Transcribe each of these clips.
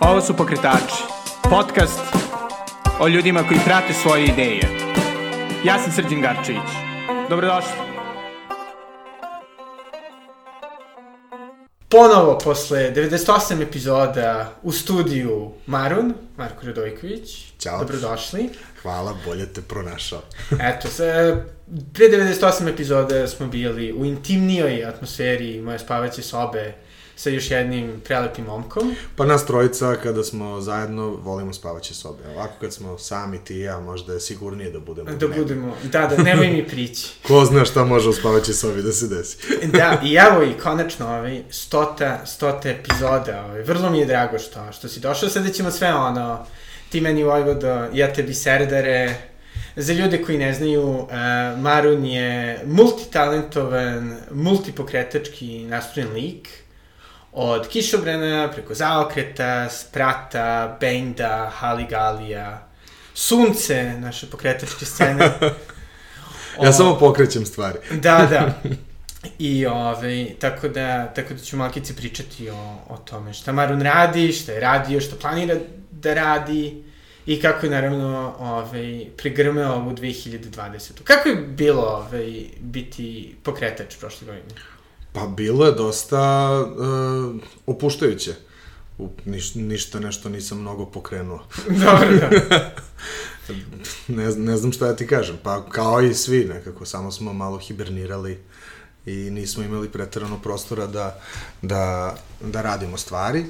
Ovo su Pokretači, podcast o ljudima koji prate svoje ideje. Ja sam Srđan Garčević. Dobrodošli. Ponovo, posle 98 epizoda u studiju Marun, Marko Radojković. Ćao. Dobrodošli. Hvala, bolje te pronašao. Eto, sa, pre 98 epizoda smo bili u intimnijoj atmosferi moje spavaće sobe sa još jednim prelepim momkom. Pa nas trojica, kada smo zajedno, volimo spavaće sobe. Ovako kad smo sami ti i ja, možda je sigurnije da budemo Da budemo, da, da, nemoj mi prići. Ko zna šta može u spavaće sobi da se desi. da, i evo i konačno ovaj, stota, stota epizoda, ovaj, vrlo mi je drago što, što si došao, sada ćemo sve ono, ti meni Vojvodo, ja tebi Serdare, Za ljude koji ne znaju, uh, Marun je multitalentovan, multipokretački nastrojen lik, od kišobrana, preko zaokreta, sprata, benda, haligalija, sunce naše pokretačke scene. ja o... samo pokrećem stvari. da, da. I ovaj, tako da, tako da ću malkice pričati o, o tome šta Marun radi, šta je radio, šta planira da radi i kako je naravno ovaj, pregrmeo ovu 2020. Kako je bilo ovaj, biti pokretač prošle godine? Pa bilo je dosta uh, opuštajuće. U, niš, ništa nešto nisam mnogo pokrenuo. Dobro, da. ne, ne znam šta da ti kažem. Pa kao i svi nekako, samo smo malo hibernirali i nismo imali pretarano prostora da, da, da radimo stvari.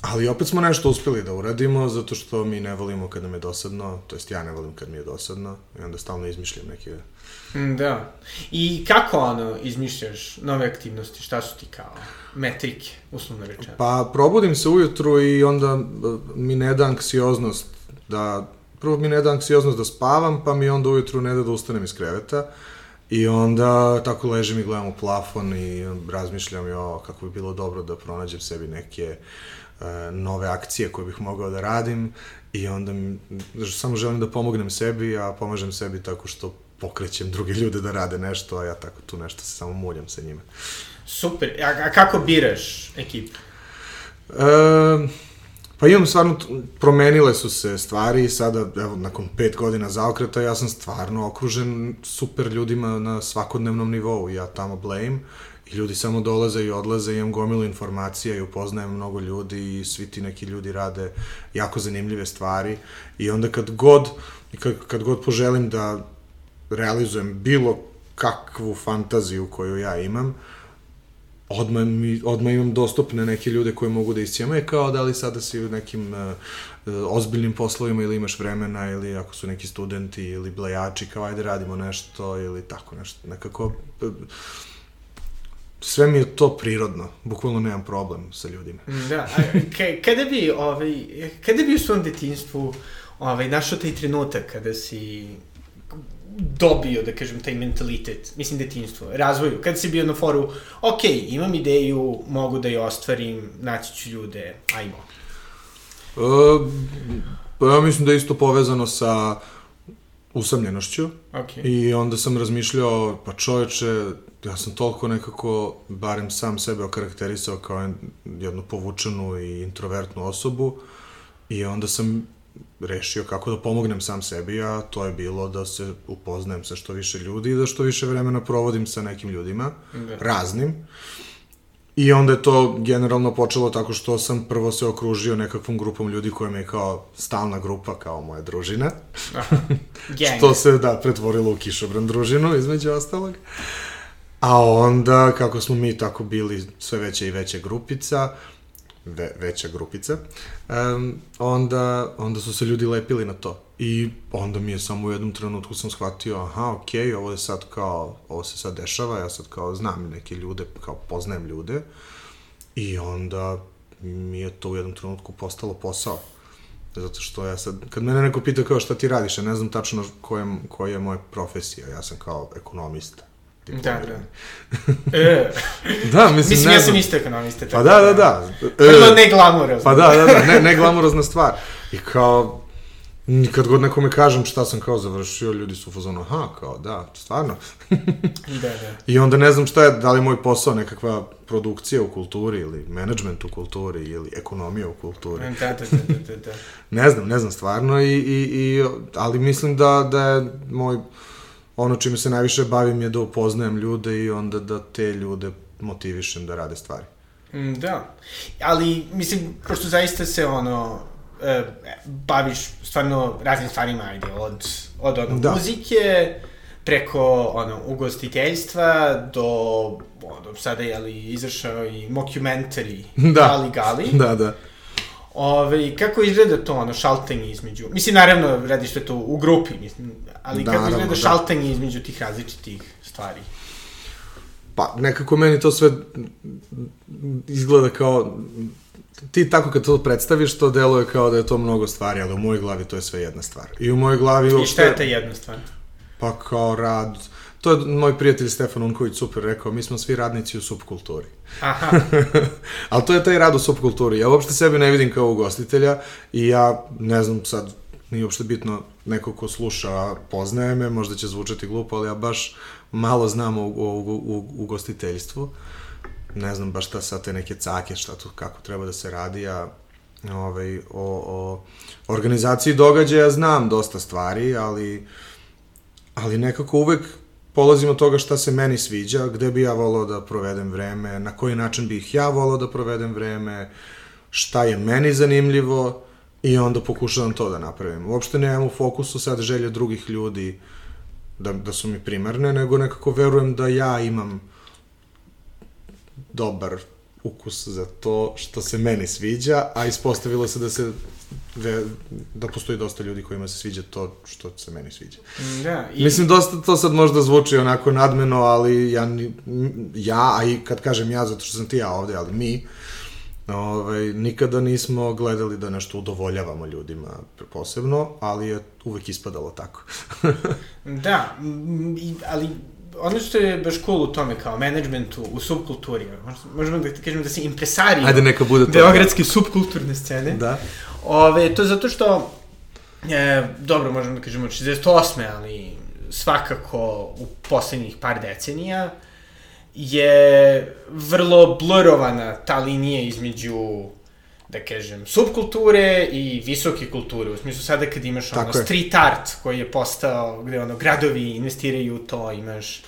Ali opet smo nešto uspeli da uradimo, zato što mi ne volimo kad nam je dosadno, to jest ja ne volim kad mi je dosadno, i onda stalno izmišljam neke... Mm, da. I kako ono izmišljaš nove aktivnosti, šta su ti kao metrike, uslovno rečeno? Pa probudim se ujutru i onda mi ne da anksioznost da... Prvo mi ne da anksioznost da spavam, pa mi onda ujutru ne da da ustanem iz kreveta. I onda tako ležim i gledam u plafon i razmišljam jo, kako bi bilo dobro da pronađem sebi neke E, nove akcije koje bih mogao da radim i onda mi, samo želim da pomognem sebi, a pomažem sebi tako što pokrećem druge ljude da rade nešto, a ja tako tu nešto se samo muljam sa njima. Super. A, a kako biraš ekipu? E, pa imam stvarno, promenile su se stvari i sada, evo, nakon pet godina zaokreta, ja sam stvarno okružen super ljudima na svakodnevnom nivou. Ja tamo blame I ljudi samo dolaze i odlaze, imam gomilu informacija i upoznajem mnogo ljudi i svi ti neki ljudi rade jako zanimljive stvari. I onda kad god, kad, kad god poželim da realizujem bilo kakvu fantaziju koju ja imam, odmah, odmah imam dostupne neke ljude koje mogu da iscijamo. Je kao da li sada si u nekim uh, ozbiljnim poslovima ili imaš vremena ili ako su neki studenti ili blejači, kao ajde radimo nešto ili tako nešto. Nekako... Uh, sve mi je to prirodno, bukvalno nemam problem sa ljudima. Da, a kada bi, ovaj, kada bi u svom detinstvu ovaj, našao taj trenutak kada si dobio, da kažem, taj mentalitet, mislim detinstvo, razvoju, kada si bio na foru, ok, imam ideju, mogu da je ostvarim, naći ću ljude, ajmo. Uh, pa ja mislim da je isto povezano sa usamljenošću. Okay. I onda sam razmišljao, pa čoveče, ja sam toliko nekako, barem sam sebe okarakterisao kao jednu povučenu i introvertnu osobu i onda sam rešio kako da pomognem sam sebi, a to je bilo da se upoznajem sa što više ljudi i da što više vremena provodim sa nekim ljudima, da. raznim. I onda je to generalno počelo tako što sam prvo se okružio nekakvom grupom ljudi koja mi je kao stalna grupa, kao moja družina. što se, da, pretvorilo u kišobran družinu, između ostalog. A onda, kako smo mi tako bili sve veća i veća grupica, ve, veća grupica, um, onda, onda su se ljudi lepili na to. I onda mi je samo u jednom trenutku sam shvatio, aha, okej, okay, ovo je sad kao, ovo se sad dešava, ja sad kao znam neke ljude, kao poznajem ljude. I onda mi je to u jednom trenutku postalo posao. Zato što ja sad, kad mene neko pita kao šta ti radiš, ja ne znam tačno koja, koja je moja profesija, ja sam kao ekonomista Da, da. E. da, mislim, mislim ja sam isto ekonomista. Pa da, da, da. Vrlo ne glamurozno. Pa da, da, da, ne, ne glamurozna stvar. I kao, Kad god nekome kažem šta sam kao završio, ljudi su u fazonu, aha, kao, da, stvarno. Da, da. I onda ne znam šta je, da li je moj posao nekakva produkcija u kulturi ili menadžment u kulturi ili ekonomija u kulturi. Da, da, da, da, da, da. Ne znam, ne znam stvarno, i, i, i, ali mislim da, da je moj, ono čime se najviše bavim je da upoznajem ljude i onda da te ljude motivišem da rade stvari. Mm, Da, ali mislim, pošto zaista se ono, e, baviš stvarno raznim stvarima, ajde, od, od ono, Da. muzike, preko ono, ugostiteljstva do ono, sada je li izašao i mockumentary Da. Gali Gali. Da, da. Ove, kako izgleda to ono šaltenje između, mislim naravno radiš sve to u grupi, mislim, ali Da, kako naravno, izgleda da. šaltenje između tih različitih stvari? Pa, nekako meni to sve izgleda kao... Ti tako kad to predstaviš, to deluje kao da je to mnogo stvari, ali u mojoj glavi to je sve jedna stvar. I u mojoj glavi I šta je ta jedna stvar? Pa kao rad... To je moj prijatelj Stefan Unković super rekao, mi smo svi radnici u subkulturi. Aha, Ali to je taj rad u subkulturi. Ja uopšte sebe ne vidim kao ugostitelja i ja ne znam sad, nije uopšte bitno neko ko sluša, poznaje me, možda će zvučati glupo, ali ja baš malo znam o, o, o, o ugostiteljstvu. Ne znam baš šta sad te neke cake, šta tu, kako treba da se radi, a ovaj, o, o organizaciji događaja znam dosta stvari, ali, ali nekako uvek polazim od toga šta se meni sviđa, gde bi ja volao da provedem vreme, na koji način bih ja volao da provedem vreme, šta je meni zanimljivo i onda pokušavam to da napravim. Uopšte nemam u fokusu sad želje drugih ljudi da, da su mi primarne, nego nekako verujem da ja imam dobar ukus za to što se meni sviđa, a ispostavilo se da se ve, da postoji dosta ljudi kojima se sviđa to što se meni sviđa. da. I, Mislim, dosta to sad možda zvuči onako nadmeno, ali ja, ja, a i kad kažem ja, zato što sam ti ja ovde, ali mi, ovaj, nikada nismo gledali da nešto udovoljavamo ljudima posebno, ali je uvek ispadalo tako. Da, m, i- ali ono što je baš cool u tome kao menadžmentu, u subkulturi, možemo da ti kažemo da si impresario Ajde, neka bude to. beogradske subkulturne scene. Da. Ove, to je zato što, e, dobro, možemo da kažemo od 68. ali svakako u poslednjih par decenija je vrlo blurovana ta linija između da kažem, subkulture i visoke kulture. U smislu sada kad imaš ono Tako je. street art koji je postao, gde ono gradovi investiraju u to, imaš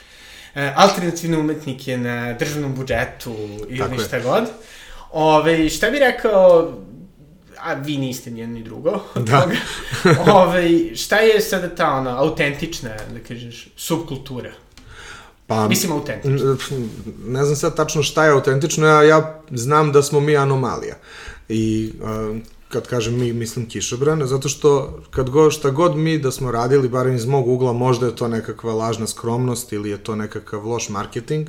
e, alternativne umetnike na državnom budžetu ili Tako je. šta god. Ove, šta bi rekao, a vi niste ni jedno ni drugo Da. toga, Ove, šta je sada ta ono, autentična, da kažeš, subkultura? Pa, Mislim autentična. ne znam sad tačno šta je autentično, ja, ja znam da smo mi anomalija. I uh, kad kažem mi, mislim kišobran, zato što kad god, šta god mi da smo radili, barem iz mog ugla, možda je to nekakva lažna skromnost ili je to nekakav loš marketing,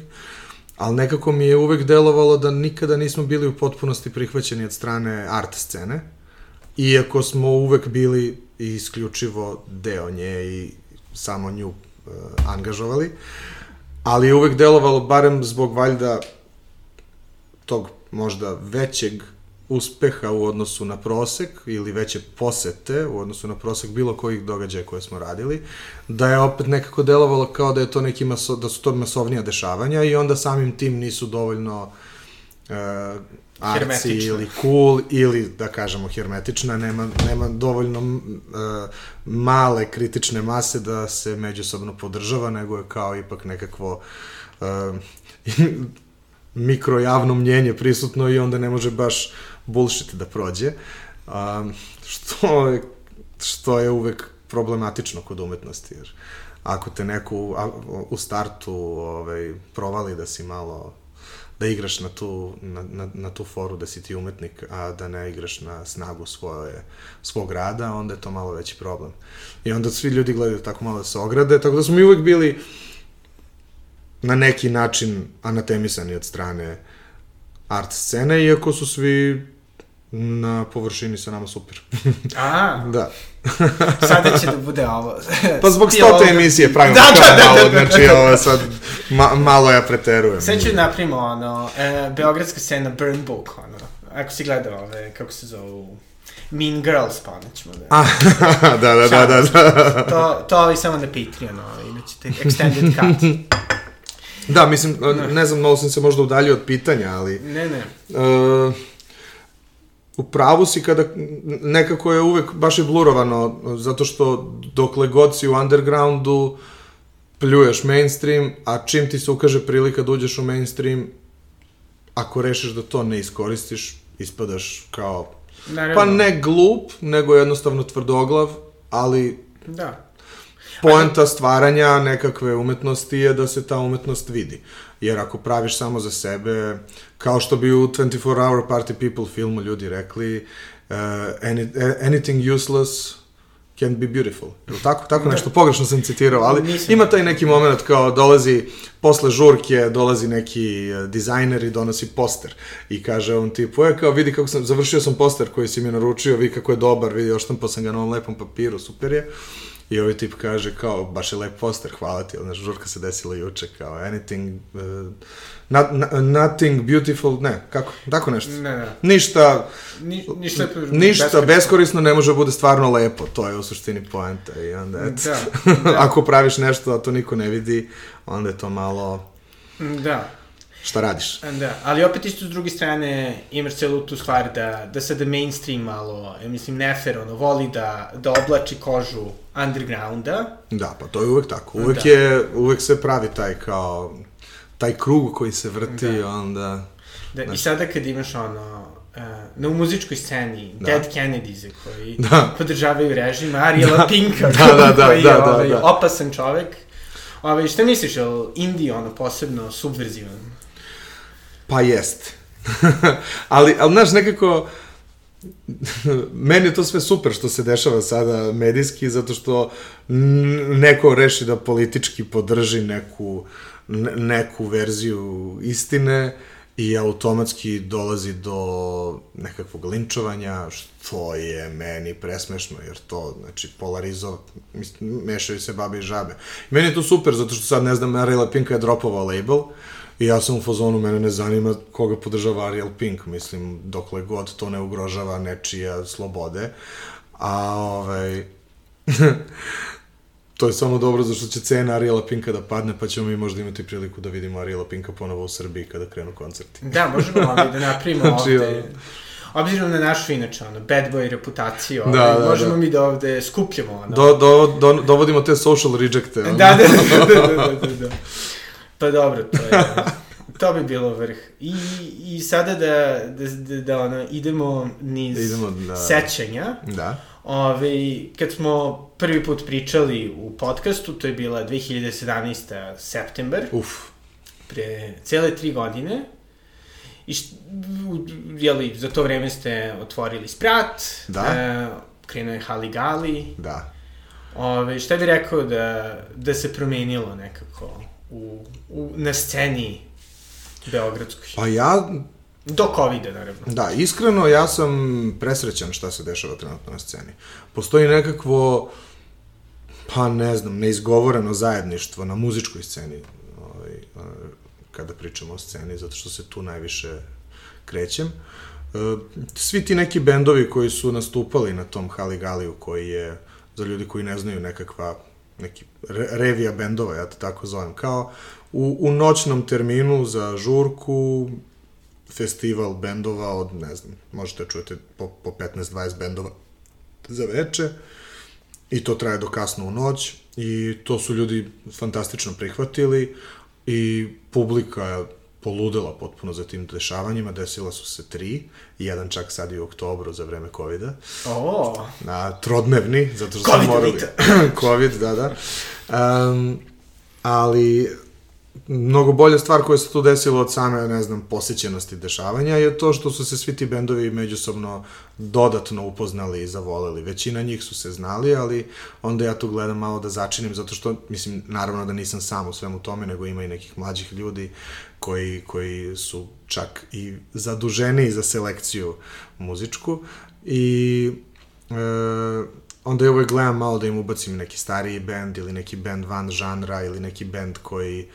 ali nekako mi je uvek delovalo da nikada nismo bili u potpunosti prihvaćeni od strane art scene, iako smo uvek bili isključivo deo nje i samo nju uh, angažovali, ali je uvek delovalo, barem zbog valjda tog možda većeg uspeha u odnosu na prosek ili veće posete u odnosu na prosek bilo kojih događaja koje smo radili, da je opet nekako delovalo kao da je to neki maso, da su to masovnija dešavanja i onda samim tim nisu dovoljno uh, arci ili cool ili da kažemo hermetična, nema, nema dovoljno uh, male kritične mase da se međusobno podržava, nego je kao ipak nekakvo uh, mikrojavno mnjenje prisutno i onda ne može baš bullshit da prođe. Um, što, što je uvek problematično kod umetnosti, jer ako te neko u, u startu ovaj, provali da si malo da igraš na tu, na, na, na tu foru da si ti umetnik, a da ne igraš na snagu svoje, svog rada, onda je to malo veći problem. I onda svi ljudi gledaju tako malo da se ograde, tako da smo mi uvek bili na neki način anatemisani od strane art scene, iako su svi na površini sa nama super. A, da. sada će da bude ovo. Pa zbog stote ovoga. emisije pravimo Da, da, da, da, malo, da, da, da. znači ovo sad ma, malo ja preterujem. Sad ću da napravimo ono, e, beogradska scena Burn Book, ono, ako si gledao ove, kako se zovu, Mean Girls, pa onda ćemo da... Da, da, da, da, da. To, to ali samo na Patreon, ovaj, imat ćete extended cut. Da, mislim, ne znam, malo sam se možda udaljio od pitanja, ali... Ne, ne. Uh, u pravu si kada nekako je uvek baš je blurovano, zato što dokle god si u undergroundu pljuješ mainstream, a čim ti se ukaže prilika da uđeš u mainstream, ako rešiš da to ne iskoristiš, ispadaš kao, Naravno. pa ne glup, nego jednostavno tvrdoglav, ali Da. poenta stvaranja nekakve umetnosti je da se ta umetnost vidi. Jer ako praviš samo za sebe, kao što bi u 24 Hour Party People filmu ljudi rekli, uh, any, anything useless can be beautiful. Ili tako, tako nešto, pogrešno sam citirao, ali Nisam. ima taj neki moment kao dolazi, posle žurke, dolazi neki eh, dizajner i donosi poster. I kaže on tipu, e, kao vidi kako sam, završio sam poster koji si mi naručio, vidi kako je dobar, vidi, oštampao sam ga na ovom lepom papiru, super je. I ovaj tip kaže kao, baš je lep poster, hvala ti, znaš, žurka se desila juče, kao, anything, uh, not, not, nothing beautiful, ne, kako, tako nešto. Ne, ne. Ništa, Ni, ništa, ništa beskorisno. beskorisno ne može bude stvarno lepo, to je u suštini poenta i onda, eto, Da, da. ako praviš nešto, a to niko ne vidi, onda je to malo, Da. Šta radiš? Da, ali opet isto s druge strane imaš celu tu stvar da, da sada mainstream malo, ja mislim, nefer, ono, voli da, da oblači kožu undergrounda. Da, pa to je uvek tako, uvek Da. je, uvek se pravi taj kao, taj krug koji se vrti, Da. onda... Da, I sada kad imaš ono, uh, na muzičkoj sceni, Da. Dead Kennedys koji Da. podržavaju režim, Ariela Pinka, Da, da, da, koji da, je da, ovaj, da. opasan čovek. Ove, šta misliš, je li indie ono posebno subverzivan? Pa jest. ali, ali, znaš, nekako, meni je to sve super što se dešava sada medijski, zato što neko reši da politički podrži neku, ne- neku verziju istine i automatski dolazi do nekakvog linčovanja, što je meni presmešno, jer to, znači, polarizo, mešaju se babe i žabe. Meni je to super, zato što sad, ne znam, Ariela Pinka je dropovao label, I ja sam u fazonu, mene ne zanima koga podržava Ariel Pink, mislim, dokle god to ne ugrožava nečija slobode. A, ovaj, to je samo dobro zašto će cena Ariela Pinka da padne, pa ćemo mi možda imati priliku da vidimo Ariela Pinka ponovo u Srbiji kada krenu koncerti. Da, možemo ovaj, da napravimo Znači, ovde... Obzirom na našu, inače, ono, bad boy reputaciju, Da, ovaj, da, možemo da. mi da ovde skupljamo, ono. Do, do, do, dovodimo te social rejecte. ono. Da, da, da, da, da, da, da. Pa dobro, to je... To bi bilo vrh. I, i sada da, da, da, da ono, idemo niz Da idemo, da. sećanja. Da. Ove, kad smo prvi put pričali u podcastu, to je bila 2017. september, Uf. pre cele tri godine. I št, u- jeli, za to vreme ste otvorili sprat, Da. e, krenuo je Haligali. Da. Ove, šta bi rekao da, da se promenilo nekako u, u, na sceni Beogradskoj? Pa ja, Do COVID-a, naravno. Da, iskreno ja sam presrećan šta se dešava trenutno na sceni. Postoji nekakvo, pa ne znam, neizgovoreno zajedništvo na muzičkoj sceni, ovaj, kada pričamo o sceni, zato što se tu najviše krećem. E, Svi ti neki bendovi koji su nastupali na tom Haligaliju, koji je, za ljudi koji ne znaju, nekakva, neki re, revija bendova, ja to tako zovem, kao u, u noćnom terminu za žurku, festival bendova od, ne znam, možete čujete po, po 15-20 bendova za veče i to traje do kasno u noć i to su ljudi fantastično prihvatili i publika poludela potpuno za tim dešavanjima, desila su se tri, jedan čak sad i u oktobru za vreme COVID-a, O, na trodnevni, zato što Covid smo morali... Covid, da, da. Um, ali mnogo bolja stvar koja se tu desila od same, ne znam, posjećenosti dešavanja je to što su se svi ti bendovi međusobno dodatno upoznali i zavoleli. Većina njih su se znali, ali onda ja tu gledam malo da začinim, zato što, mislim, naravno da nisam sam u svemu tome, nego ima i nekih mlađih ljudi koji, koji su čak i zaduženi za selekciju muzičku i e, onda ja uvek gledam malo da im ubacim neki stariji bend ili neki bend van žanra ili neki bend koji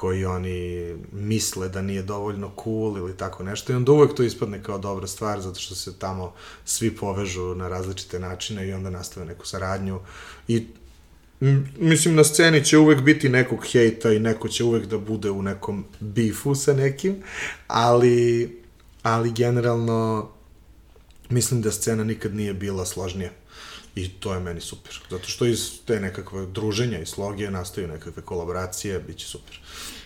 koji oni misle da nije dovoljno cool ili tako nešto i onda uvek to ispadne kao dobra stvar zato što se tamo svi povežu na različite načine i onda nastave neku saradnju i mislim na sceni će uvek biti nekog hejta i neko će uvek da bude u nekom bifu sa nekim, ali ali generalno mislim da scena nikad nije bila složnija. I to je meni super. Zato što iz te nekakve druženja i sloge nastaju nekakve kolaboracije, bit će super.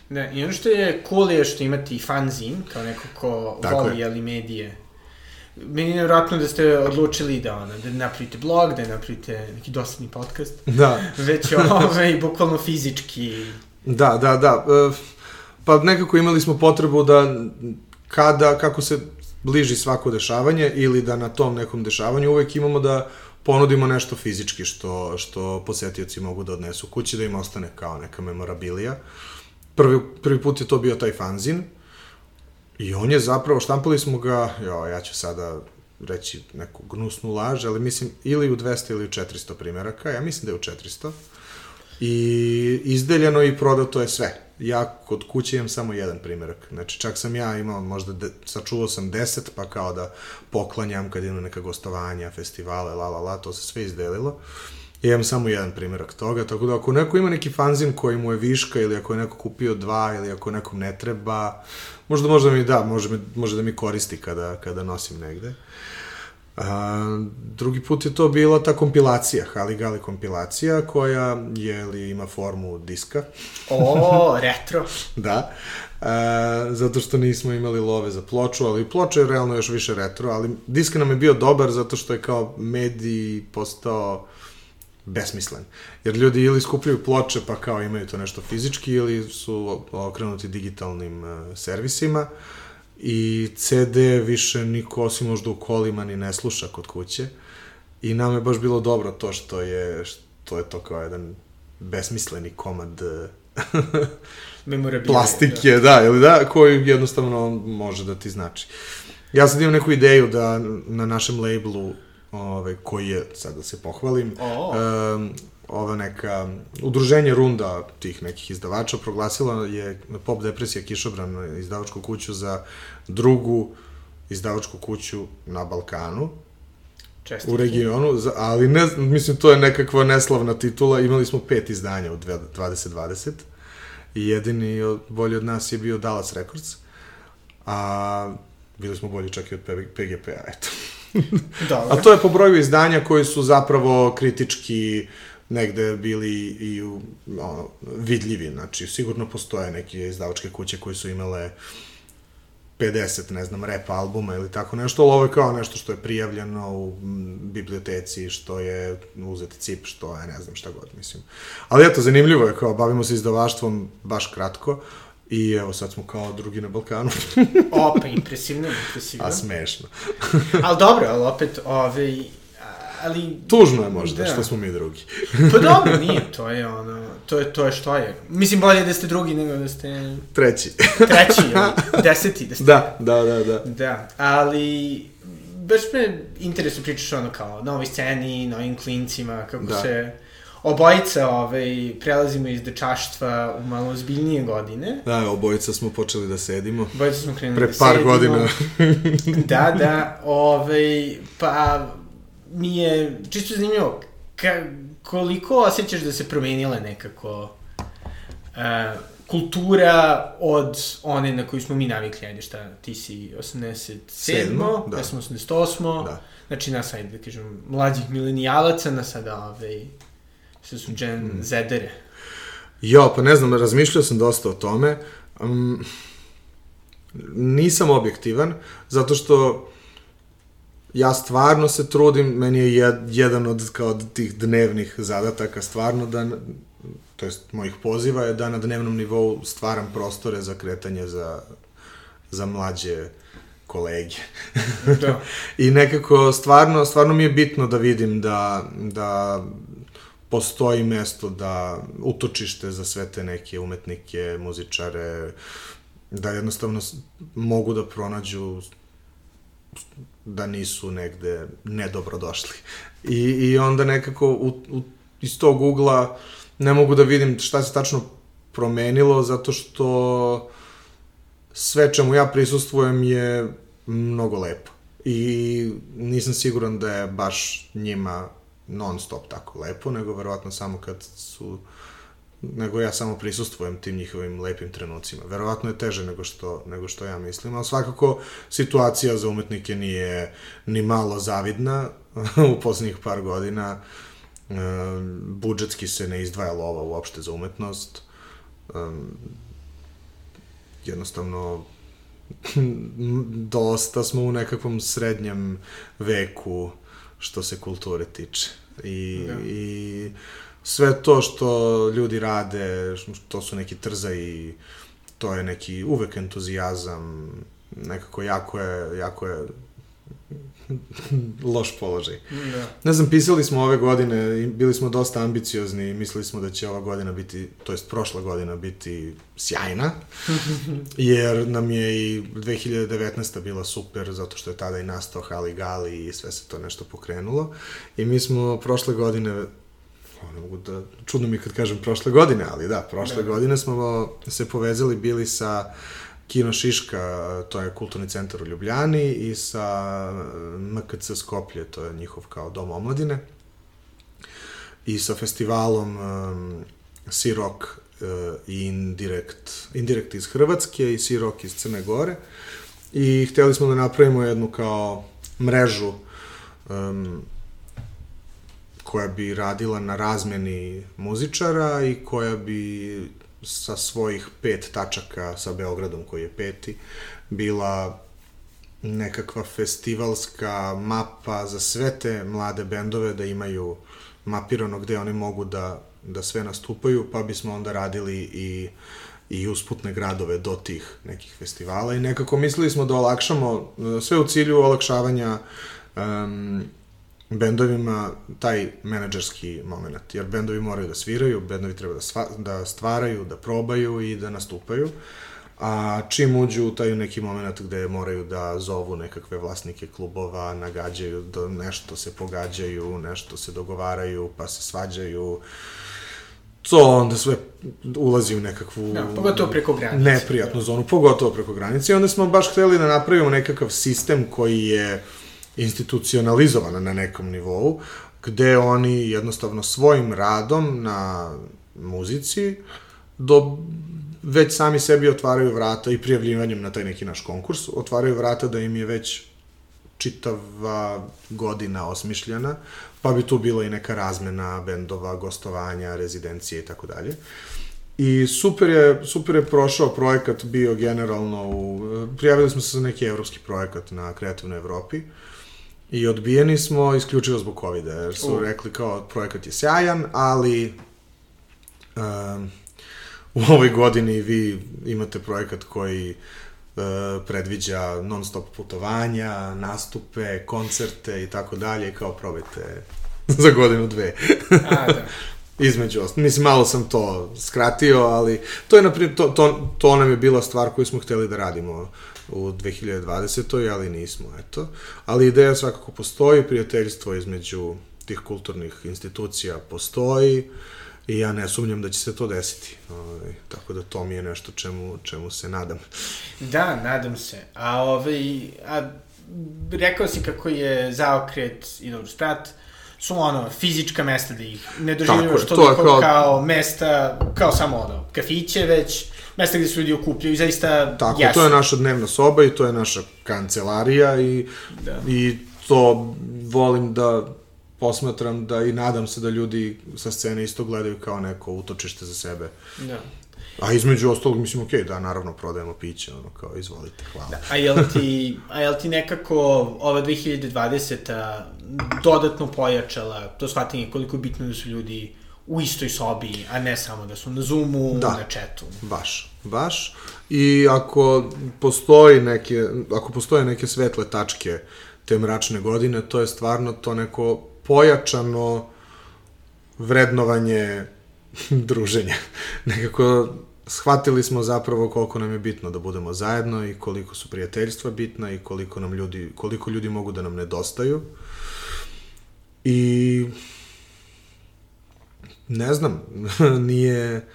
Da, i ono što je cool je što imate i fanzin, kao neko ko Tako voli, je. ali medije. Meni je nevjerojatno da ste odlučili da, ono, da napravite blog, da napravite neki dosadni podcast, Da, već ovaj, bukvalno fizički da, da, da. E, Pa nekako imali smo potrebu da kada, kako se bliži svako dešavanje ili da na tom nekom dešavanju uvek imamo da ponudimo nešto fizički što, što posetioci mogu da odnesu kući, da im ostane kao neka memorabilija. Prvi, prvi put je to bio taj fanzin i on je zapravo, štampali smo ga, jo, ja ću sada reći neku gnusnu laž, ali mislim ili u 200 ili u 400 primjeraka, ja mislim da je u 400. I izdeljeno i prodato je sve. Ja kod kuće imam samo jedan primjerak. Znači, čak sam ja imao možda, de, sačuvao sam deset, pa kao da poklanjam kad imam neka gostovanja, festivale, la la la, to se sve izdelilo. I imam samo jedan primjerak toga, tako da ako neko ima neki fanzin koji mu je viška ili ako je neko kupio dva ili ako nekom ne treba, možda možda mi da, može, može da mi koristi kada, kada nosim negde. A, drugi put je to bila ta kompilacija, Haligali kompilacija, koja je li ima formu diska, O, retro. da, a, zato što nismo imali love za ploču, ali ploča je realno još više retro, ali disk nam je bio dobar zato što je kao medij postao besmislen. Jer ljudi ili skupljaju ploče pa kao imaju to nešto fizički ili su okrenuti digitalnim uh, servisima i CD više niko osim možda u kolima ni ne sluša kod kuće i nam je baš bilo dobro to što je što je to kao jedan besmisleni komad plastike, da. da, ili da, koji jednostavno može da ti znači. Ja sad imam neku ideju da na našem labelu, ove, koji je, sad da se pohvalim, O. um, ova neka udruženje runda tih nekih izdavača proglasila je Pop Depresija Kišobran izdavačku kuću za drugu izdavačku kuću na Balkanu Čestitke. u regionu, ali ne, mislim to je nekakva neslavna titula, imali smo pet izdanja u dve- 2020 i jedini bolji od nas je bio Dallas Records, a bili smo bolji čak i od PGP-a, eto. Dobro. A to je po broju izdanja koji su zapravo kritički negde bili i u, ono, vidljivi, znači sigurno postoje neke izdavačke kuće koje su imale 50, ne znam, rap albuma ili tako nešto, ali ovo je kao nešto što je prijavljeno u biblioteci, što je uzet cip, što je ne znam šta god, mislim. Ali eto, zanimljivo je, kao bavimo se izdavaštvom baš kratko i evo sad smo kao drugi na Balkanu, O, pa impresivno, impresivno. a smešno. ali dobro, ali opet, ovaj, ali... Tužno je možda Da. što smo mi drugi. Pa dobro, nije, to je ono, to je, to je što je. Mislim, bolje da ste drugi nego da ste Treći. treći ili deseti, da ste... da, da, da, da. Da, ali baš me interesuje pričaš ono kao novoj sceni, novim klincima, kako Da. se obojica ovaj, prelazimo iz dečaštva u malo ozbiljnije godine. Da, obojica smo počeli da sedimo. Obojica smo krenuli Pre da par sedimo. godina. da, da, ovaj, pa mi je čisto zanimljivo, ka, koliko osjećaš da se promenila nekako uh, kultura od one na koju smo mi navikli, ajde šta, ti si 87. Sedmo, da. ja sam 88. Da. Znači nas, ajde da kažem, mlađih milenijalaca, na sada, ovaj, sve su Gen mm. Zedere. Jo, pa ne znam, razmišljao sam dosta o tome. Um, nisam objektivan, zato što ja stvarno se trudim, meni je jed, jedan od kao od tih dnevnih zadataka stvarno da, to jest mojih poziva je da na dnevnom nivou stvaram prostore za kretanje za, za mlađe kolege. Da. I nekako stvarno, stvarno mi je bitno da vidim da, da postoji mesto da utočište za sve te neke umetnike, muzičare, da jednostavno mogu da pronađu da nisu negde nedobro došli. I, i onda nekako u, u, iz tog ugla ne mogu da vidim šta se tačno promenilo zato što sve čemu ja prisustvujem je mnogo lepo. I nisam siguran da je baš njima non stop tako lepo, nego verovatno samo kad su nego ja samo prisustvujem tim njihovim lepim trenucima. Verovatno je teže nego što, nego što ja mislim, ali svakako situacija za umetnike nije ni malo zavidna u poslednjih par godina. E, budžetski se ne izdvaja lova uopšte za umetnost. E, jednostavno dosta smo u nekakvom srednjem veku što se kulture tiče. I, ja. i sve to što ljudi rade, to su neki trzaji, to je neki uvek entuzijazam, nekako jako je, jako je loš položaj. Da. Ne znam, pisali smo ove godine i bili smo dosta ambiciozni i mislili smo da će ova godina biti, to jest prošla godina biti sjajna, jer nam je i 2019. bila super, zato što je tada i nastao Hali Gali i sve se to nešto pokrenulo. I mi smo prošle godine ne mogu da, čudno mi kad kažem prošle godine, ali da, prošle da. godine smo se povezali, bili sa Kino Šiška, to je kulturni centar u Ljubljani, i sa MKC Skoplje, to je njihov kao dom omladine, i sa festivalom um, Sirok uh, i Indirekt, Indirekt iz Hrvatske i Sirok iz Crne Gore. I hteli smo da napravimo jednu kao mrežu um, koja bi radila na razmeni muzičara i koja bi sa svojih pet tačaka sa Beogradom koji je peti bila nekakva festivalska mapa za sve te mlade bendove da imaju mapirano gde oni mogu da, da sve nastupaju, pa bismo onda radili i i usputne gradove do tih nekih festivala. I nekako mislili smo da olakšamo sve u cilju olakšavanja um, bendovima taj menadžerski moment, jer bendovi moraju da sviraju, bendovi treba da, sva, da stvaraju, da probaju i da nastupaju, a čim uđu u taj neki moment gde moraju da zovu nekakve vlasnike klubova, nagađaju da nešto se pogađaju, nešto se dogovaraju, pa se svađaju, to onda sve ulazi u nekakvu... Da, pogotovo preko granice. Neprijatnu zonu, pogotovo preko granice. I onda smo baš hteli da napravimo nekakav sistem koji je institucionalizovana na nekom nivou, gde oni jednostavno svojim radom na muzici do već sami sebi otvaraju vrata i prijavljivanjem na taj neki naš konkurs, otvaraju vrata da im je već čitava godina osmišljena, pa bi tu bila i neka razmena bendova, gostovanja, rezidencije i tako dalje. I super je, super je prošao projekat bio generalno u... Prijavili smo se za neki evropski projekat na Kreativnoj Evropi. Uh, I odbijeni smo isključivo zbog covid jer su uh. rekli kao projekat je sjajan, ali um, u ovoj godini vi imate projekat koji uh, predviđa non stop putovanja, nastupe, koncerte i tako dalje, kao probajte za godinu dve. A, da. Između ostalog. Mislim, malo sam to skratio, ali to je, naprijed, to, to, to nam je bila stvar koju smo hteli da radimo u 2020. ali nismo, eto. Ali ideja svakako postoji, prijateljstvo između tih kulturnih institucija postoji i ja ne sumnjam da će se to desiti. Ovaj, tako da to mi je nešto čemu, čemu se nadam. Da, nadam se. A, ovaj, a rekao si kako je zaokret i dobro sprat, su ono, fizička mesta da ih ne doživljamo što to kao... kao mesta, kao samo ono, kafiće, već mesta gde se ljudi okupljaju i zaista Tako, jesu. to je naša dnevna soba i to je naša kancelarija i, da. i to volim da posmatram da i nadam se da ljudi sa scene isto gledaju kao neko utočište za sebe. Da. A između ostalog, mislim, okej, okay, da, naravno, prodajemo piće, ono, kao, izvolite, hvala. Da, a jel ti, a jel ti nekako ova 2020. dodatno pojačala to shvatanje koliko je bitno da su ljudi u istoj sobi, a ne samo da su na Zoomu, da, na chatu. baš, baš. I ako postoji neke, ako postoje neke svetle tačke te mračne godine, to je stvarno to neko pojačano vrednovanje druženja. Nekako shvatili smo zapravo koliko nam je bitno da budemo zajedno i koliko su prijateljstva bitna i koliko nam ljudi, koliko ljudi mogu da nam nedostaju. I ne znam, nije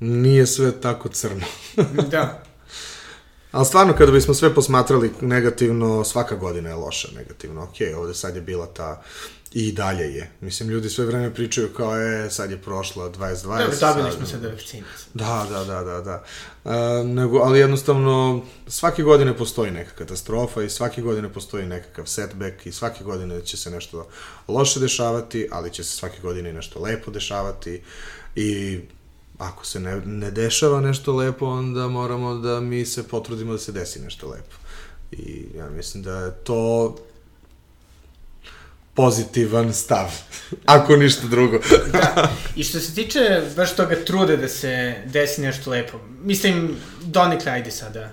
nije sve tako crno. da. Ali stvarno, kada bismo sve posmatrali negativno, svaka godina je loša negativno. Ok, ovde sad je bila ta i dalje je. Mislim, ljudi sve vreme pričaju kao je, sad je prošla 2020. Dobro, dobili smo se do vakcine. Da, da, da, da, da. E, nego, ali jednostavno, svake godine postoji neka katastrofa i svake godine postoji nekakav setback i svake godine će se nešto loše dešavati, ali će se svake godine i nešto lepo dešavati i ako se ne, ne dešava nešto lepo, onda moramo da mi se potrudimo da se desi nešto lepo. I ja mislim da je to pozitivan stav, ako ništa drugo. da, i što se tiče baš toga truda da se desi nešto lepo, mislim, donikle ajde sada,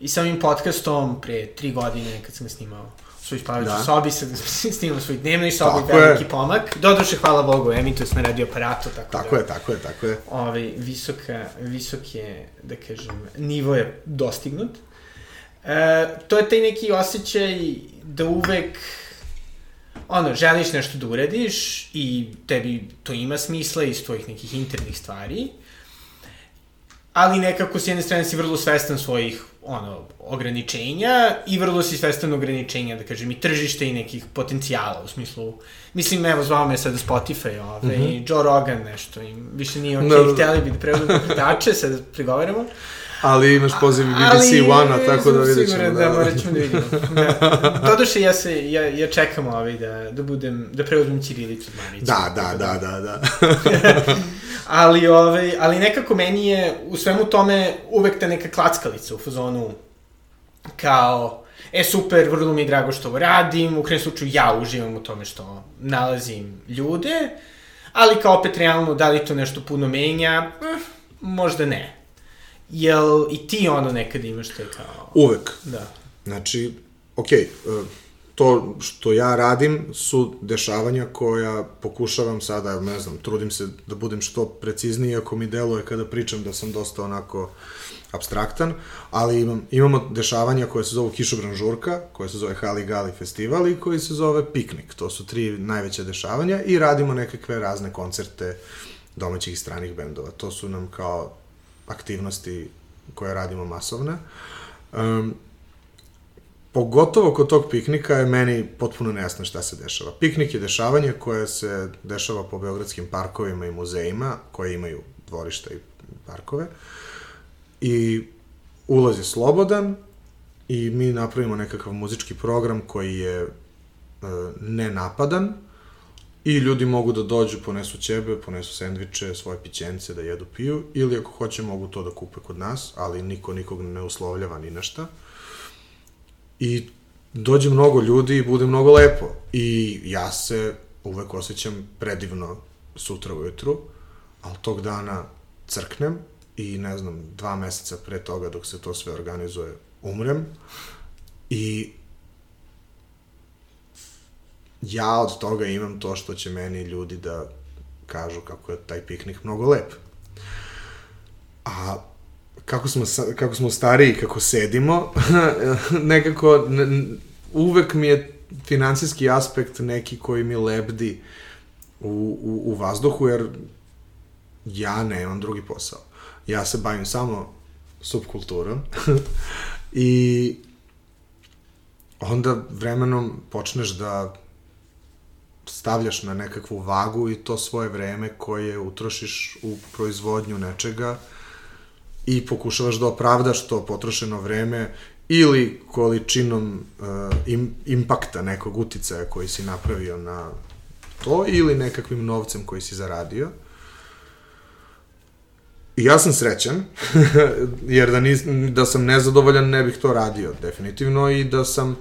i samim podcastom pre tri godine kad sam snimao svoj spavajući da. sobi, sad snimam svoj dnevnoj sobi, tako veliki je. pomak. Doduše, hvala Bogu, Emitus na radio aparatu, tako, tako da... je, tako je, tako je. Ovaj, visoka, visok je, da kažem, nivo je dostignut. E, to je taj neki osjećaj da uvek ono, želiš nešto da uradiš i tebi to ima smisla iz tvojih nekih internih stvari, ali nekako s jedne strane si vrlo svestan svojih ono, ograničenja i vrlo si svestan ograničenja, da kažem, i tržište i nekih potencijala, u smislu, mislim, evo, zvao me sada Spotify, ove, mm -hmm. Joe Rogan nešto, i više nije ok, da, da. hteli bi da preuzme predače, sad prigovaramo. Ali imaš poziv BBC One-a, tako da vidjet ćemo. Da, da, morat ćemo da vidimo. Da. Doduše, ja, se, ja, ja čekam ovaj da, da budem, da preuzmem Ćirilicu Marića. Da, da, da, da, da. ali, ovaj, ali nekako meni je u svemu tome uvek ta neka klackalica u fazonu kao e super, vrlo mi je drago što ovo radim, u krenem slučaju ja uživam u tome što nalazim ljude, ali kao opet realno da li to nešto puno menja, eh, možda ne. Jel i ti ono nekad imaš to kao... Uvek. Da. Znači, okej, okay, to što ja radim su dešavanja koja pokušavam sada, ne znam, trudim se da budem što precizniji, ako mi deluje kada pričam da sam dosta onako abstraktan, ali imam, imamo dešavanja koje se zovu Kišobran žurka, koje se zove Hali Gali festival i koji se zove Piknik. To su tri najveće dešavanja i radimo nekakve razne koncerte domaćih i stranih bendova. To su nam kao aktivnosti koje radimo masovne. Um, pogotovo kod tog piknika je meni potpuno nejasno šta se dešava. Piknik je dešavanje koje se dešava po beogradskim parkovima i muzejima, koje imaju dvorišta i parkove. I ulaz je slobodan i mi napravimo nekakav muzički program koji je e, nenapadan i ljudi mogu da dođu, ponesu ćebe, ponesu sendviče, svoje pićence da jedu, piju, ili ako hoće mogu to da kupe kod nas, ali niko nikog ne uslovljava ni našta i dođe mnogo ljudi i bude mnogo lepo. I ja se uvek osjećam predivno sutra ujutru, ali tog dana crknem i ne znam, dva meseca pre toga dok se to sve organizuje umrem i ja od toga imam to što će meni ljudi da kažu kako je taj piknik mnogo lep. A kako smo, kako smo stariji, kako sedimo, nekako ne, uvek mi je finansijski aspekt neki koji mi lebdi u, u, u vazduhu, jer ja nemam drugi posao. Ja se bavim samo subkulturom i onda vremenom počneš da stavljaš na nekakvu vagu i to svoje vreme koje utrošiš u proizvodnju nečega i pokušavaš da opravdaš to potrošeno vreme ili količinom uh, im, impakta nekog uticaja koji si napravio na to ili nekakvim novcem koji si zaradio. I ja sam srećan, jer da, nis, da sam nezadovoljan ne bih to radio, definitivno, i da sam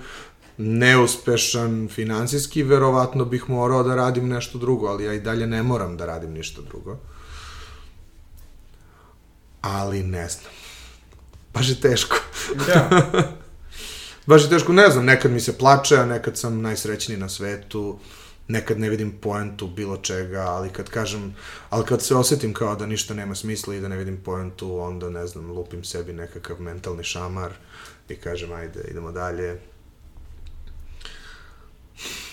neuspešan finansijski, verovatno bih morao da radim nešto drugo, ali ja i dalje ne moram da radim ništa drugo ali ne znam. Baš je teško. Da. Baš je teško, ne znam, nekad mi se plače, a nekad sam najsrećniji na svetu, nekad ne vidim poentu bilo čega, ali kad kažem, ali kad se osetim kao da ništa nema smisla i da ne vidim poentu, onda ne znam, lupim sebi nekakav mentalni šamar i kažem, ajde, idemo dalje.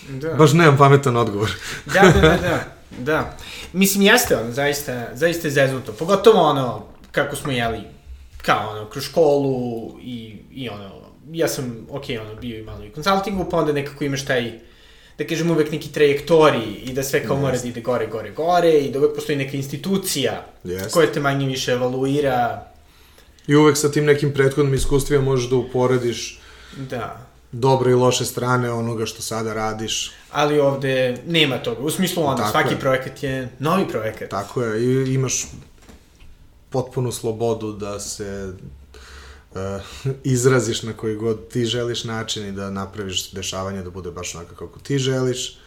Da. Baš nemam pametan odgovor. da, da, da, da. Da. Mislim, jeste ono, zaista, zaista je zeznuto. Pogotovo ono, kako smo jeli, kao ono, kroz školu i, i ono, ja sam, ok, ono, bio i malo i konsultingu, pa onda nekako imaš taj, da kažem, uvek neki trajektori i da sve kao mora da ide gore, gore, gore i da uvek postoji neka institucija Jeste. koja te manje više evaluira. I uvek sa tim nekim prethodnim iskustvima možeš da uporediš Da. Dobre i loše strane onoga što sada radiš. Ali ovde nema toga. U smislu onda, Tako svaki je. projekat je novi projekat. Tako je, i imaš potpunu slobodu da se uh, izraziš na koji god ti želiš način i da napraviš dešavanje da bude baš onako kako ti želiš.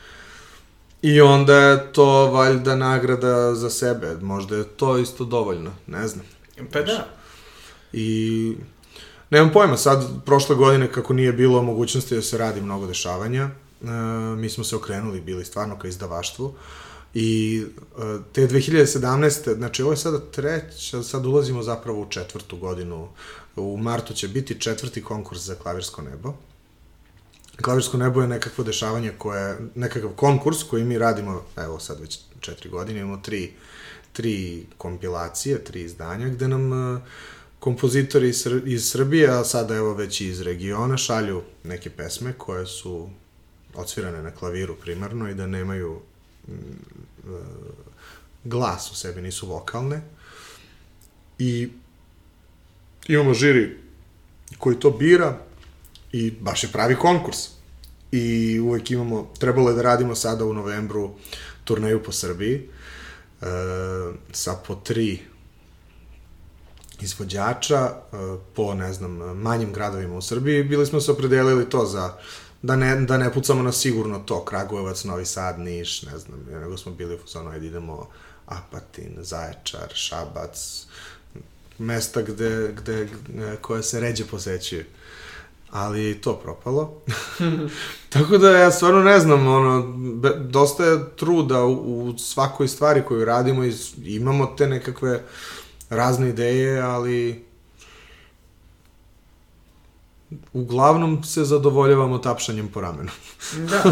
I onda je to valjda nagrada za sebe. Možda je to isto dovoljno, ne znam. Pa da. I nemam pojma, sad prošle godine kako nije bilo mogućnosti da se radi mnogo dešavanja, e, mi smo se okrenuli, bili stvarno ka izdavaštvu. I e, te 2017. znači ovo je sada treća, sad ulazimo zapravo u četvrtu godinu. U martu će biti četvrti konkurs za klavirsko nebo. Klavirsko nebo je nekakvo dešavanje koje, nekakav konkurs koji mi radimo, evo sad već četiri godine, imamo tri, tri kompilacije, tri izdanja, gde nam e, kompozitori iz, Sr- iz Srbije, a sada evo već i iz regiona, šalju neke pesme koje su odsvirane na klaviru primarno i da nemaju mm, e, glas u sebi, nisu vokalne. I imamo žiri koji to bira i baš je pravi konkurs. I uvek imamo, trebalo je da radimo sada u novembru turneju po Srbiji e, sa po tri izvođača e, po, ne znam, manjim gradovima u Srbiji. Bili smo se opredelili to za da ne, da ne pucamo na sigurno to, Kragujevac, Novi Sad, Niš, ne znam, nego smo bili u fazonu, ajde idemo Apatin, Zaječar, Šabac, mesta gde, gde, gde koje se ređe posećuju. Ali i to propalo. Tako da ja stvarno ne znam, ono, be, dosta je truda u, u svakoj stvari koju radimo i imamo te nekakve razne ideje, ali uglavnom se zadovoljavamo tapšanjem po ramenu. Da.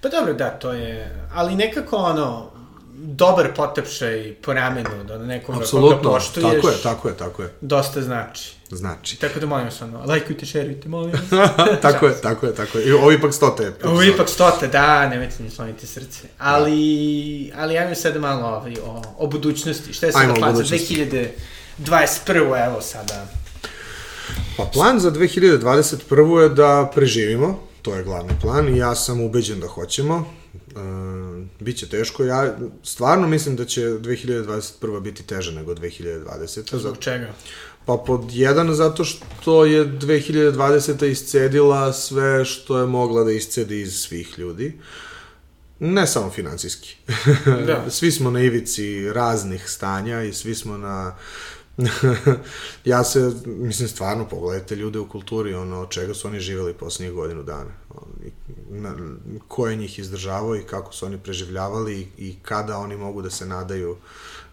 Pa dobro, da, to je... Ali nekako ono, dobar potepšaj po ramenu, da na nekom koga poštuješ, tako je, tako je, tako je. dosta znači. Znači. Tako da molim vas, ono, lajkujte, šerujte, molim vas. tako je, tako je, tako je. I ovo ipak stote. Ovo ipak stote, da, nemojte ni sloniti srce. Ali, ali ajmo sada malo ovaj, o, o budućnosti. Šta je sada plan za budućnosti. 2021. Evo sada. Pa plan za 2021. je da preživimo, to je glavni plan i ja sam ubeđen da hoćemo. E, biće teško, ja stvarno mislim da će 2021. biti teže nego 2020. Zato, Zbog čega? Pa pod jedan, zato što je 2020. iscedila sve što je mogla da iscedi iz svih ljudi. Ne samo financijski. Da. svi smo na ivici raznih stanja i svi smo na... ja se, mislim, stvarno, pogledajte ljude u kulturi, ono, od čega su oni živeli poslednjih godinu dana. Na, ko je njih izdržavao i kako su oni preživljavali i, i kada oni mogu da se nadaju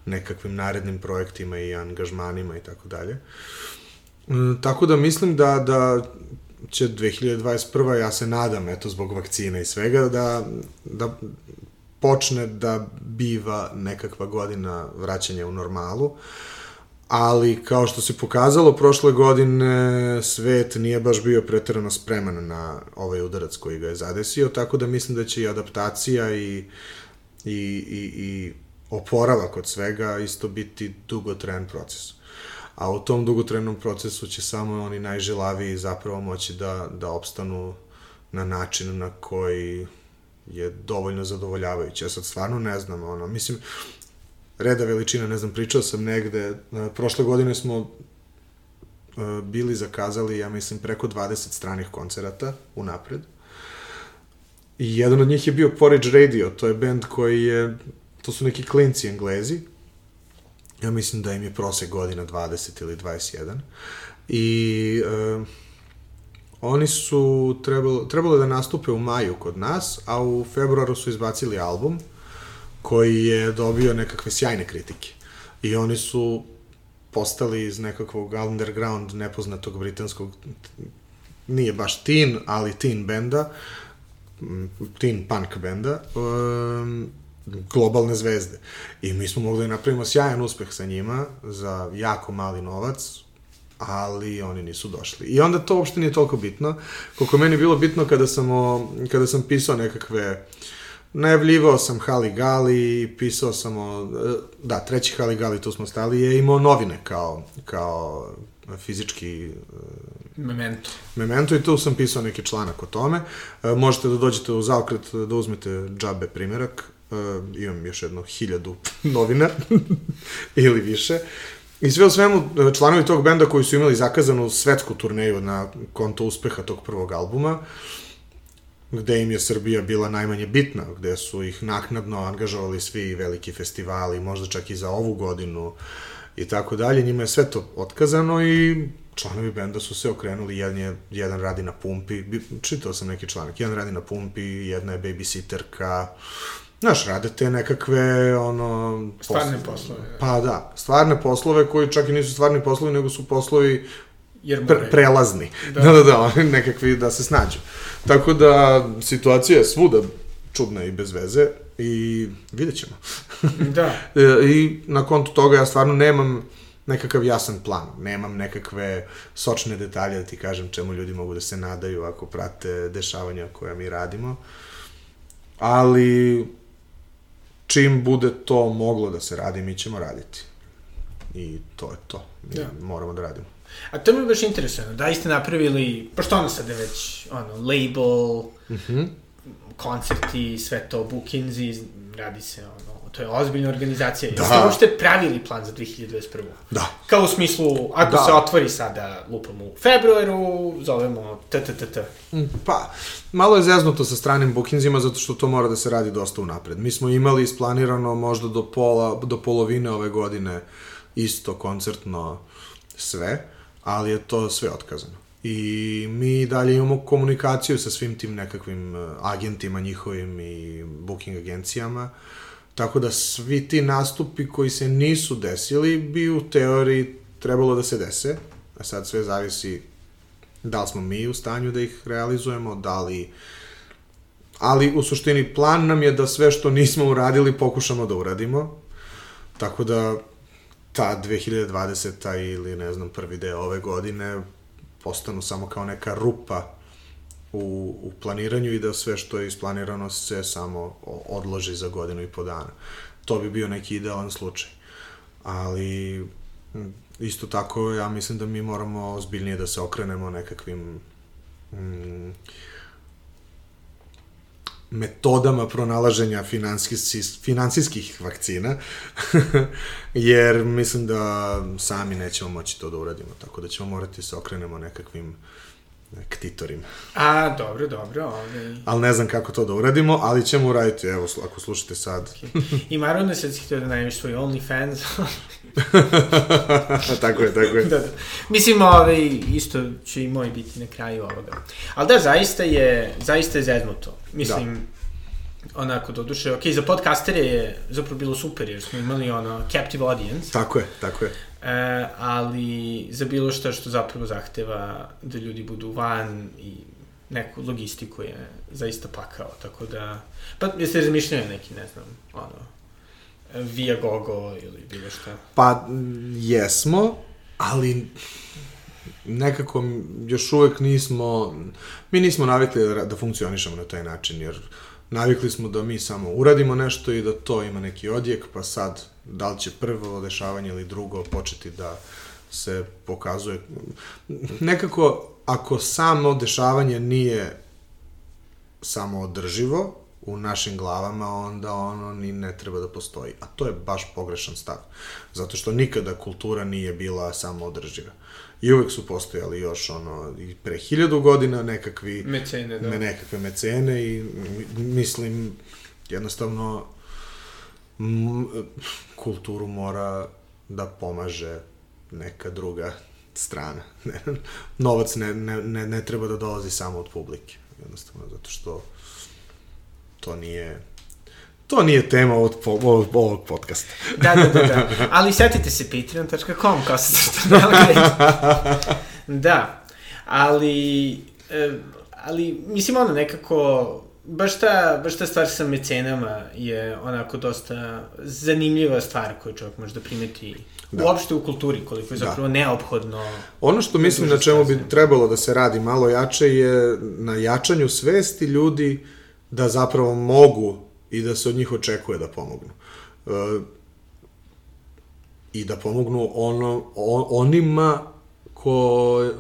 nekakvim narednim projektima i angažmanima i tako dalje. Mm, Tako da mislim da, da će 2021. ja se nadam, eto, zbog vakcine i svega, da, da počne da biva nekakva godina vraćanja u normalu, ali kao što se pokazalo prošle godine svet nije baš bio preterano spreman na ovaj udarac koji ga je zadesio, tako da mislim da će i adaptacija i, i, i, i oporavak od svega isto biti dugotren proces. A u tom dugotrenom procesu će samo oni najželaviji zapravo moći da, da opstanu na način na koji je dovoljno zadovoljavajući. Ja sad stvarno ne znam, ono, mislim, reda veličina, ne znam, pričao sam negde, e, prošle godine smo e, bili zakazali, ja mislim, preko 20 stranih koncerata unapred. I jedan od njih je bio Porridge Radio, to je band koji je, to su neki klinci englezi, ja mislim da im je prosek godina 20 ili 21. I e, oni su trebalo, trebalo da nastupe u maju kod nas, a u februaru su izbacili album koji je dobio nekakve sjajne kritike. I oni su postali iz nekakvog underground nepoznatog britanskog nije baš teen, ali teen benda teen punk benda, um, globalne zvezde. I mi smo mogli da napravimo sjajan uspeh sa njima za jako mali novac, ali oni nisu došli. I onda to uopšte nije toliko bitno, koliko je meni bilo bitno kada sam, o, kada sam pisao nekakve Najavljivao sam Hali Gali, pisao sam o, da, treći Hali Gali, tu smo stali, je imao novine kao, kao fizički Memento. memento i tu sam pisao neki članak o tome. E, možete da dođete u zaokret da uzmete džabe primjerak. E, imam još jedno hiljadu novina ili više. I sve u svemu, e, članovi tog benda koji su imali zakazanu svetsku turneju na konto uspeha tog prvog albuma, gde im je Srbija bila najmanje bitna, gde su ih naknadno angažovali svi veliki festivali, možda čak i za ovu godinu i tako dalje, njima je sve to otkazano i članovi benda su se okrenuli, jedan, je, jedan radi na pumpi, čitao sam neki članak, jedan radi na pumpi, jedna je babysitterka, Znaš, rade te nekakve, ono... Stvarne posle- poslove. Pa da, stvarne poslove koji čak i nisu stvarni poslovi, nego su poslovi Jer pre, prelazni. Da. Da. da, da, oni nekakvi da se snađu. Tako da, situacija je svuda čudna i bez veze i vidjet ćemo. Da. E, I na kontu toga ja stvarno nemam nekakav jasan plan, nemam nekakve sočne detalje da ti kažem čemu ljudi mogu da se nadaju ako prate dešavanja koja mi radimo. Ali čim bude to moglo da se radi, mi ćemo raditi. I to je to. Mi Da. moramo da radimo. A to mi je baš interesantno. Da li ste napravili, pošto ono sad je već, ono, label, Mhm. koncerti, sve to, bookingsi, radi se, ono, to je ozbiljna organizacija. Da. Jeste uopšte pravili plan za 2021. Da. Kao u smislu, ako Da. se otvori sada, lupam u februaru, zovemo TTTT. Mm, Pa, malo je zeznuto sa stranim bookingsima zato što to mora da se radi dosta unapred. Mi smo imali isplanirano možda do pola, do polovine ove godine isto koncertno sve, ali je to sve otkazano. I mi dalje imamo komunikaciju sa svim tim nekakvim eh, agentima njihovim i booking agencijama, tako da svi ti nastupi koji se nisu desili bi u teoriji trebalo da se dese, a sad sve zavisi da li smo mi u stanju da ih realizujemo, da li... Ali u suštini plan nam je da sve što nismo uradili pokušamo da uradimo, tako da ta 2020. ili ne znam prvi deo ove godine postanu samo kao neka rupa u, u planiranju i da sve što je isplanirano se samo odloži za godinu i po dana. To bi bio neki idealan slučaj. Ali isto tako ja mislim da mi moramo ozbiljnije da se okrenemo nekakvim mm, metodama pronalaženja finansijskih, vakcina, jer mislim da sami nećemo moći to da uradimo, tako da ćemo morati da se okrenemo nekakvim ktitorima. A, dobro, dobro, ovaj... Ali ne znam kako to da uradimo, ali ćemo uraditi, evo, ako slušate sad. I naravno sad si htio da najaviš svoj OnlyFans. tako je, tako je. da, da. Mislim, ovaj, isto će i moj biti na kraju ovoga. Ali da, zaista je, zaista je zeznuto. Mislim, da. Onako, doduše, ok, za podcastere je zapravo bilo super, jer smo imali ono captive audience, Tako je, tako je. e, ali za bilo šta što zapravo zahteva da ljudi budu van i neku logistiku je zaista pakao, tako da, pa jeste razmišljali neki, ne znam, ono, via gogo ili bilo šta. Pa, jesmo, ali nekako još uvek nismo, mi nismo navikli da, da funkcionišemo na taj način, jer navikli smo da mi samo uradimo nešto i da to ima neki odjek, pa sad, da li će prvo dešavanje ili drugo početi da se pokazuje. Nekako, ako samo dešavanje nije samo održivo u našim glavama, onda ono ni ne treba da postoji. A to je baš pogrešan stav. Zato što nikada kultura nije bila samo održiva. I uvek su postojali još ono, i pre hiljadu godina nekakvi Mecene, da. me nekakve mecene i mislim jednostavno m, kulturu mora da pomaže neka druga strana. Novac ne, ne, ne, ne treba da dolazi samo od publike. Jednostavno, zato što to nije to nije tema ovog, po- ovog, ovog podcasta. Da, da, da, da. Ali setite se patreon.com kao se što. Da, ali, e, ali mislim ono nekako baš ta, baš ta stvar sa mecenama je onako dosta zanimljiva stvar koju čovjek može da primeti da. uopšte u kulturi, koliko je da. zapravo da. neophodno. Ono što mislim na čemu bi trebalo da se radi malo jače je na jačanju svesti ljudi da zapravo mogu i da se od njih očekuje da pomognu. E, I da pomognu ono, on, onima ko,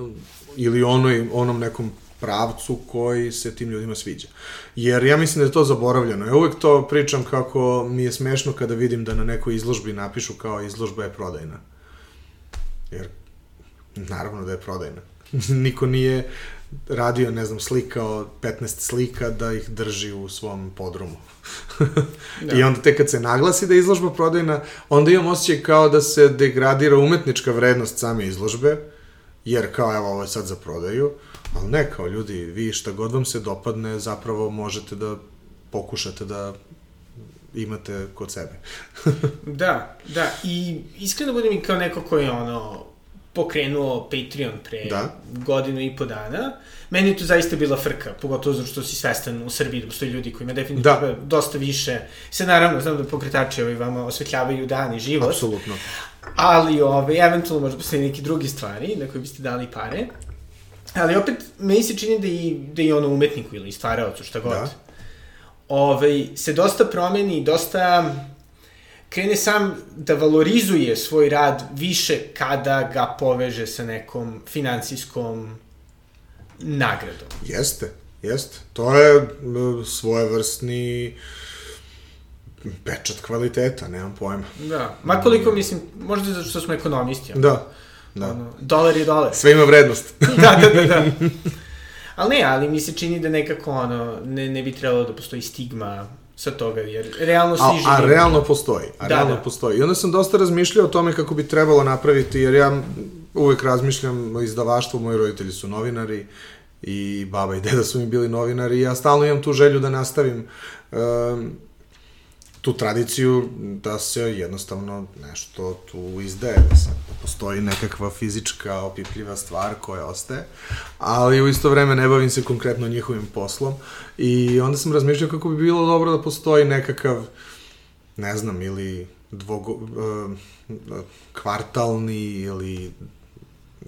ili onoj, onom nekom pravcu koji se tim ljudima sviđa. Jer ja mislim da je to zaboravljeno. Ja uvek to pričam kako mi je smešno kada vidim da na nekoj izložbi napišu kao izložba je prodajna. Jer naravno da je prodajna. Niko nije radio, ne znam, slikao 15 slika da ih drži u svom podrumu. da. I onda tek kad se naglasi da je izložba prodajna, onda imam osjećaj kao da se degradira umetnička vrednost same izložbe, jer kao evo ovo je sad za prodaju, ali ne kao ljudi, vi šta god vam se dopadne, zapravo možete da pokušate da imate kod sebe. da, da, i iskreno budem i kao neko koji je ono, pokrenuo Patreon pre da. godinu i po dana. Meni je to zaista bila frka, pogotovo zato što si svestan u Srbiji da postoji ljudi koji ima definitivno da. dosta više. Se naravno, znam da pokretači ovaj, vama osvetljavaju dan i život. Apsolutno. Ali, ovaj, eventualno možda postoji neki drugi stvari na koje biste dali pare. Ali opet, meni se čini da i, da i ono umetniku ili stvaraocu, šta god. Da. Ove, ovaj, se dosta promeni, dosta krene sam da valorizuje svoj rad više kada ga poveže sa nekom financijskom nagradom. Jeste, jeste. To je e, svojevrsni pečat kvaliteta, nemam pojma. Da, makoliko mislim, možda zato što smo ekonomisti. Ono. Da, da. Ono, dolar je dolar. Sve ima vrednost. da, da, da, da. Ali ne, ali mi se čini da nekako ono, ne, ne bi trebalo da postoji stigma sa toga, jer realno živimo. A, a realno postoji, a da, realno da. postoji. I onda sam dosta razmišljao o tome kako bi trebalo napraviti, jer ja uvek razmišljam o izdavaštvu, moji roditelji su novinari i baba i deda su mi bili novinari i ja stalno imam tu želju da nastavim um, tu tradiciju da se jednostavno nešto tu izdaje, da sad postoji nekakva fizička opipljiva stvar koja ostaje, ali u isto vreme ne bavim se konkretno njihovim poslom i onda sam razmišljao kako bi bilo dobro da postoji nekakav, ne znam, ili dvogo, uh, kvartalni ili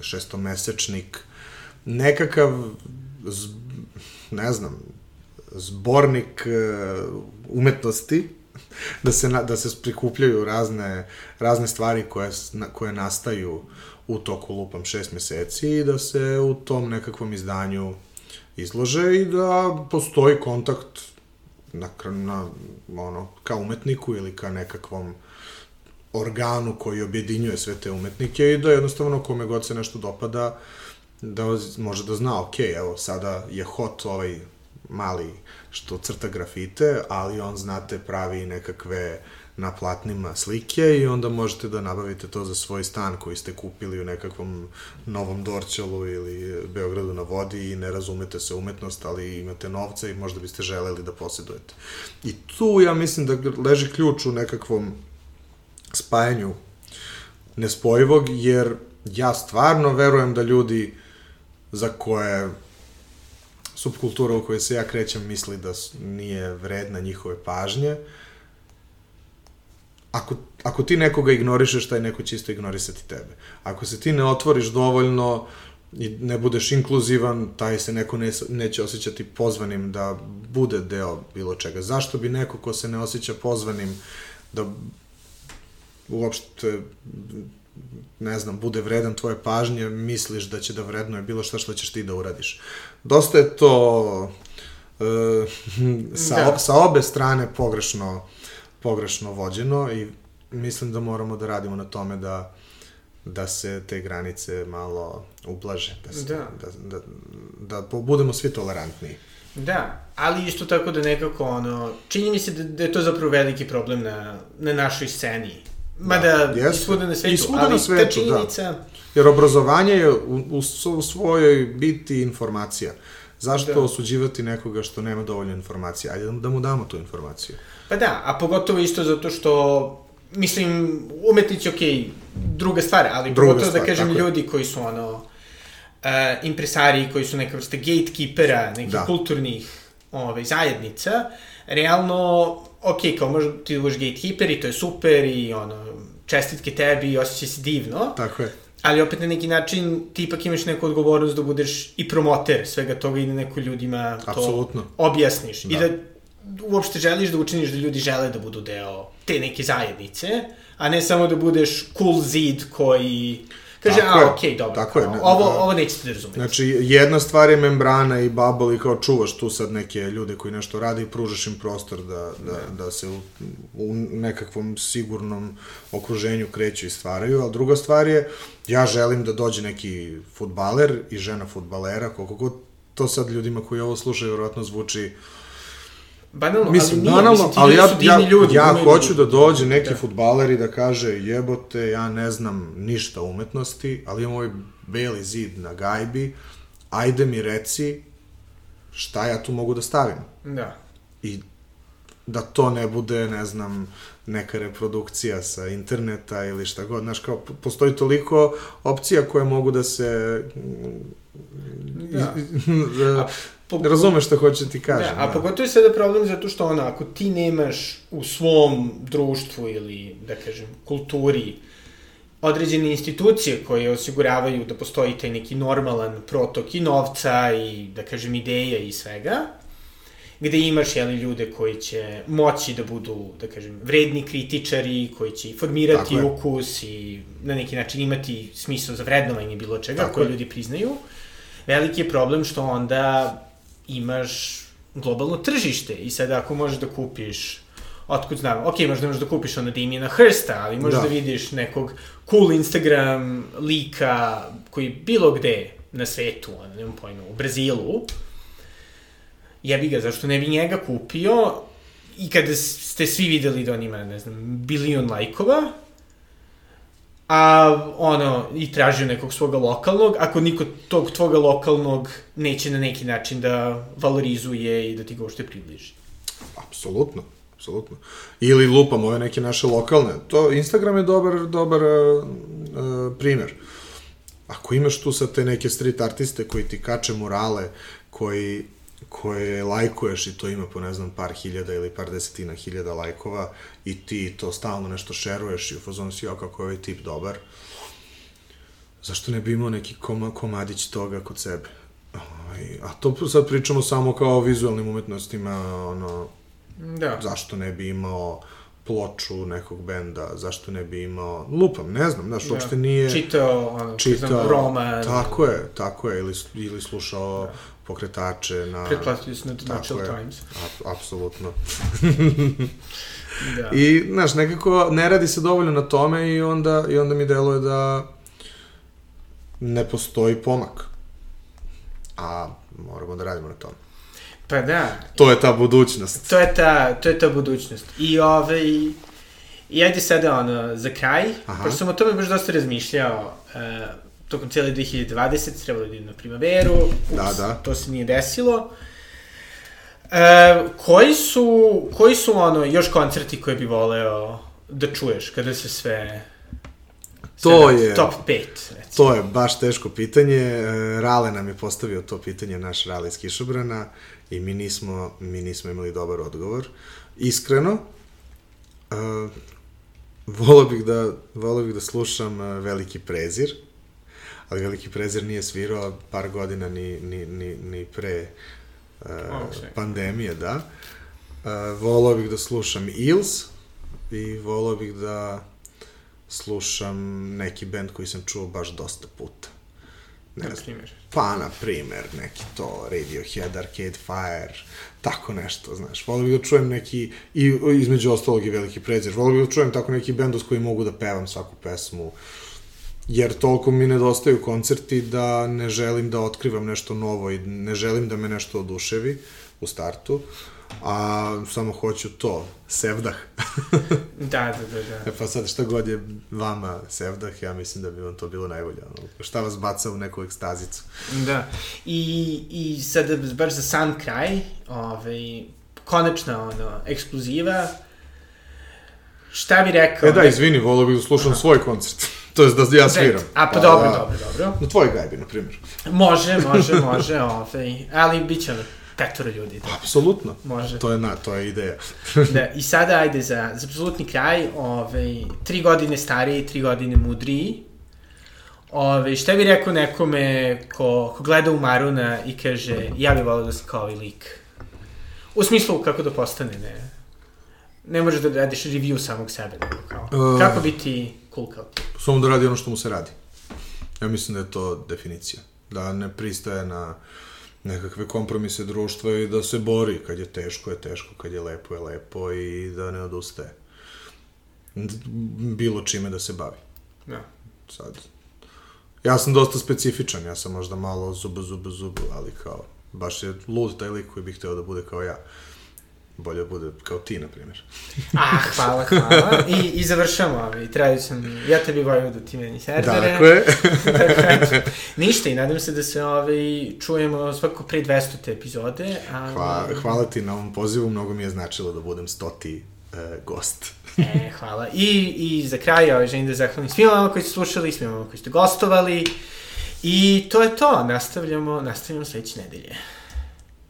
šestomesečnik, nekakav, ne znam, zbornik uh, umetnosti da se, na, da se prikupljaju razne, razne stvari koje, koje nastaju u toku lupam šest meseci i da se u tom nekakvom izdanju izlože i da postoji kontakt na, na ono, ka umetniku ili ka nekakvom organu koji objedinjuje sve te umetnike i da jednostavno kome god se nešto dopada da može da zna, ok, evo sada je hot ovaj mali što crta grafite, ali on, znate, pravi nekakve na platnima slike i onda možete da nabavite to za svoj stan koji ste kupili u nekakvom novom Dorćolu ili Beogradu na vodi i ne razumete se umetnost, ali imate novca i možda biste želeli da posjedujete. I tu ja mislim da leži ključ u nekakvom spajanju nespojivog, jer ja stvarno verujem da ljudi za koje subkultura u kojoj se ja krećem misli da nije vredna njihove pažnje, ako, ako ti nekoga ignorišeš, taj neko će isto ignorisati tebe. Ako se ti ne otvoriš dovoljno i ne budeš inkluzivan, taj se neko ne, neće osjećati pozvanim da bude deo bilo čega. Zašto bi neko ko se ne osjeća pozvanim da uopšte ne znam, bude vredan tvoje pažnje, misliš da će da vrednuje bilo šta što ćeš ti da uradiš. Dosta je to e, sa, da. sa obe strane pogrešno, pogrešno vođeno i mislim da moramo da radimo na tome da da se te granice malo ublaže, da, se, da. da, da, da budemo svi tolerantniji. Da, ali isto tako da nekako ono, čini mi se da, da je to zapravo veliki problem na, na našoj sceni Mada, da, na svetu, I svuda ali na svetu, ta činjenica... Da. Jer obrazovanje je u, u, u svojoj biti informacija. Zašto da. osuđivati nekoga što nema dovoljno informacija? Ajde da mu damo tu informaciju. Pa da, a pogotovo isto zato što mislim, umetnici, okej, okay, druga stvar, ali druga pogotovo da stvar, da kažem ljudi je. koji su ono, uh, impresari, koji su neka vrsta gatekeepera, nekih da. kulturnih ovaj, zajednica, realno, ok, kao možda ti budeš gatekeeper i to je super i ono, čestitke tebi i osjećaj se divno, Tako je. ali opet na neki način ti ipak imaš neku odgovornost da budeš i promoter svega toga i da neko ljudima to Apsolutno. objasniš. Da. I da uopšte želiš da učiniš da ljudi žele da budu deo te neke zajednice, a ne samo da budeš cool zid koji kaže, Tako a, je. okej, dobro, Tako je, ne- ovo, da. ovo nećete da razumete. Znači, jedna stvar je membrana i bubble i kao čuvaš tu sad neke ljude koji nešto rade i pružaš im prostor da, da, da se u, u nekakvom sigurnom okruženju kreću i stvaraju, ali druga stvar je, ja želim da dođe neki futbaler i žena futbalera, koliko god to sad ljudima koji ovo slušaju, vjerojatno zvuči Banalno, Mislim, ali nije, banalno, mislim, ali ja, ja, ljudi. ja hoću da dođe neki Da. futbaler i da kaže jebote, ja ne znam ništa umetnosti, ali imam ovaj beli zid na gajbi, ajde mi reci šta ja tu mogu da stavim. Da. I da to ne bude, ne znam, neka reprodukcija sa interneta ili šta god. Znaš, kao, postoji toliko opcija koje mogu da se... Da. da. po- Razumeš šta hoću da ti kažem. Da, a pogotovo je sada problem zato što ono, ako ti nemaš u svom društvu ili, da kažem, kulturi određene institucije koje osiguravaju da postoji taj neki normalan protok i novca i, da kažem, ideja i svega, gde imaš, jeli, ljude koji će moći da budu, da kažem, vredni kritičari, koji će i formirati Tako je. ukus i na neki način imati smisao za vrednovanje bilo čega Tako koje je. ljudi priznaju, veliki je problem što onda imaš globalno tržište i sad ako možeš da kupiš otkud znam, ok, možda možeš da kupiš ono Damiena Hrsta, ali možeš da. Da. da vidiš nekog cool Instagram lika koji bilo gde na svetu, ono, nemam pojma, u Brazilu, jebi ga, zašto ne bi njega kupio i kada ste svi videli da on ima, ne znam, bilion lajkova, a ono, i tražio nekog svoga lokalnog, ako niko tog tvoga lokalnog neće na neki način da valorizuje i da ti ga uopšte približi. Apsolutno, apsolutno. Ili lupamo ove neke naše lokalne. To, Instagram je dobar, dobar uh, uh, primer. Ako imaš tu sad te neke street artiste koji ti kače murale, koji koje lajkuješ i to ima po ne znam par hiljada ili par desetina hiljada lajkova i ti to stalno nešto šeruješ i u fazonu si jao kako je ovaj tip dobar zašto ne bi imao neki koma, komadić toga kod sebe Ovaj, a to sad pričamo samo kao o vizualnim umetnostima ono, Da. zašto ne bi imao ploču nekog benda, zašto ne bi imao, lupam, ne znam, znaš, uopšte nije... Čitao, ono, čitao, znam, roman. Tako je, tako je, ili, ili slušao pokretače na... Pretplatili su na The Natural je. Times. A, apsolutno. Da. I, znaš, nekako ne radi se dovoljno na tome i onda, i onda mi deluje da ne postoji pomak. A moramo da radimo na tome. Pa da, To je ta budućnost. to je ta, to je ta budućnost. I ovaj, i ajde sada ono, za kraj. Aha. pošto sam o tome baš dosta razmišljao, uh, tokom cijele 2020, trebalo da idem na primaveru, ups, Da, da. to se nije desilo. E, koji su, koji su ono, još koncerti koje bi voleo da čuješ kada se sve... To sve je- Top 5, recimo. To je baš teško pitanje. E, Rale nam je postavio to pitanje, naš Rale iz Kišobrana, i mi nismo, mi nismo imali dobar odgovor. Iskreno, uh, volao bih da, volao bih da slušam uh, Veliki prezir, ali Veliki prezir nije svirao par godina ni, ni, ni, ni pre uh, Ok. pandemije, da. Uh, volao bih da slušam Eels i volao bih da slušam neki band koji sam čuo baš dosta puta. Ne Na primjer. Pa, na primer, neki to, Radiohead, Arcade Fire, tako nešto, znaš. Volio bih da čujem neki, i između ostalog i veliki prezir, volio bih da čujem tako neki bend uz koji mogu da pevam svaku pesmu, jer toliko mi nedostaju koncerti da ne želim da otkrivam nešto novo i ne želim da me nešto oduševi u startu, a samo hoću to, sevdah. Da, da, da, da. E pa sad šta god je vama sevdah, ja mislim da bi vam to bilo najbolje. Ono, šta vas baca u neku ekstazicu. Da. I, i sad, baš za sam kraj, ovaj, konačna ono, ekskluziva, šta bi rekao? E da, izvini, volio bih da slušam svoj koncert. To je da ja sviram. A, pa dobro, da. dobro, dobro. Na tvoj gajbi, na primjer. Može, može, može, ovaj, ali bit će ono. petoro ljudi. Da. Apsolutno. Može. To je, na, to je ideja. da, I sada, ajde, za, za apsolutni kraj, ovaj, tri godine stariji, tri godine mudriji, Ove, šta bi rekao nekome ko, ko gleda u Maruna i kaže, ja bih volio da sam kao ovaj lik? U smislu kako da postane, ne? Ne možeš da radiš review samog sebe, nego kao. Uh, kako biti cool kao ti? Samo da radi ono što mu se radi. Ja mislim da je to definicija. Da ne pristaje na nekakve kompromise društva i da se bori. Kad je teško, je teško. Kad je lepo, je lepo i da ne odustaje. Bilo čime da se bavi. Ja. Sad, Ja sam dosta specifičan, ja sam možda malo zubu, zubu, zubu, ali kao, baš je lud taj lik koji bih hteo da bude kao ja. Bolje bude kao ti, na primjer. ah, hvala, hvala. I, i završamo ovaj, tradicionalno. Ja tebi voju da ti meni servere. Dakle. dakle. Ništa i nadam se da se ovaj, čujemo svako pre 200. epizode. A... Hvala, hvala ti na ovom pozivu, mnogo mi je značilo da budem stoti uh, gost. e, hvala. I, I za kraj, ovaj, želim da zahvalim svima vama koji ste slušali, svima vama koji ste gostovali. I to je to. Nastavljamo, nastavljamo sledeće nedelje.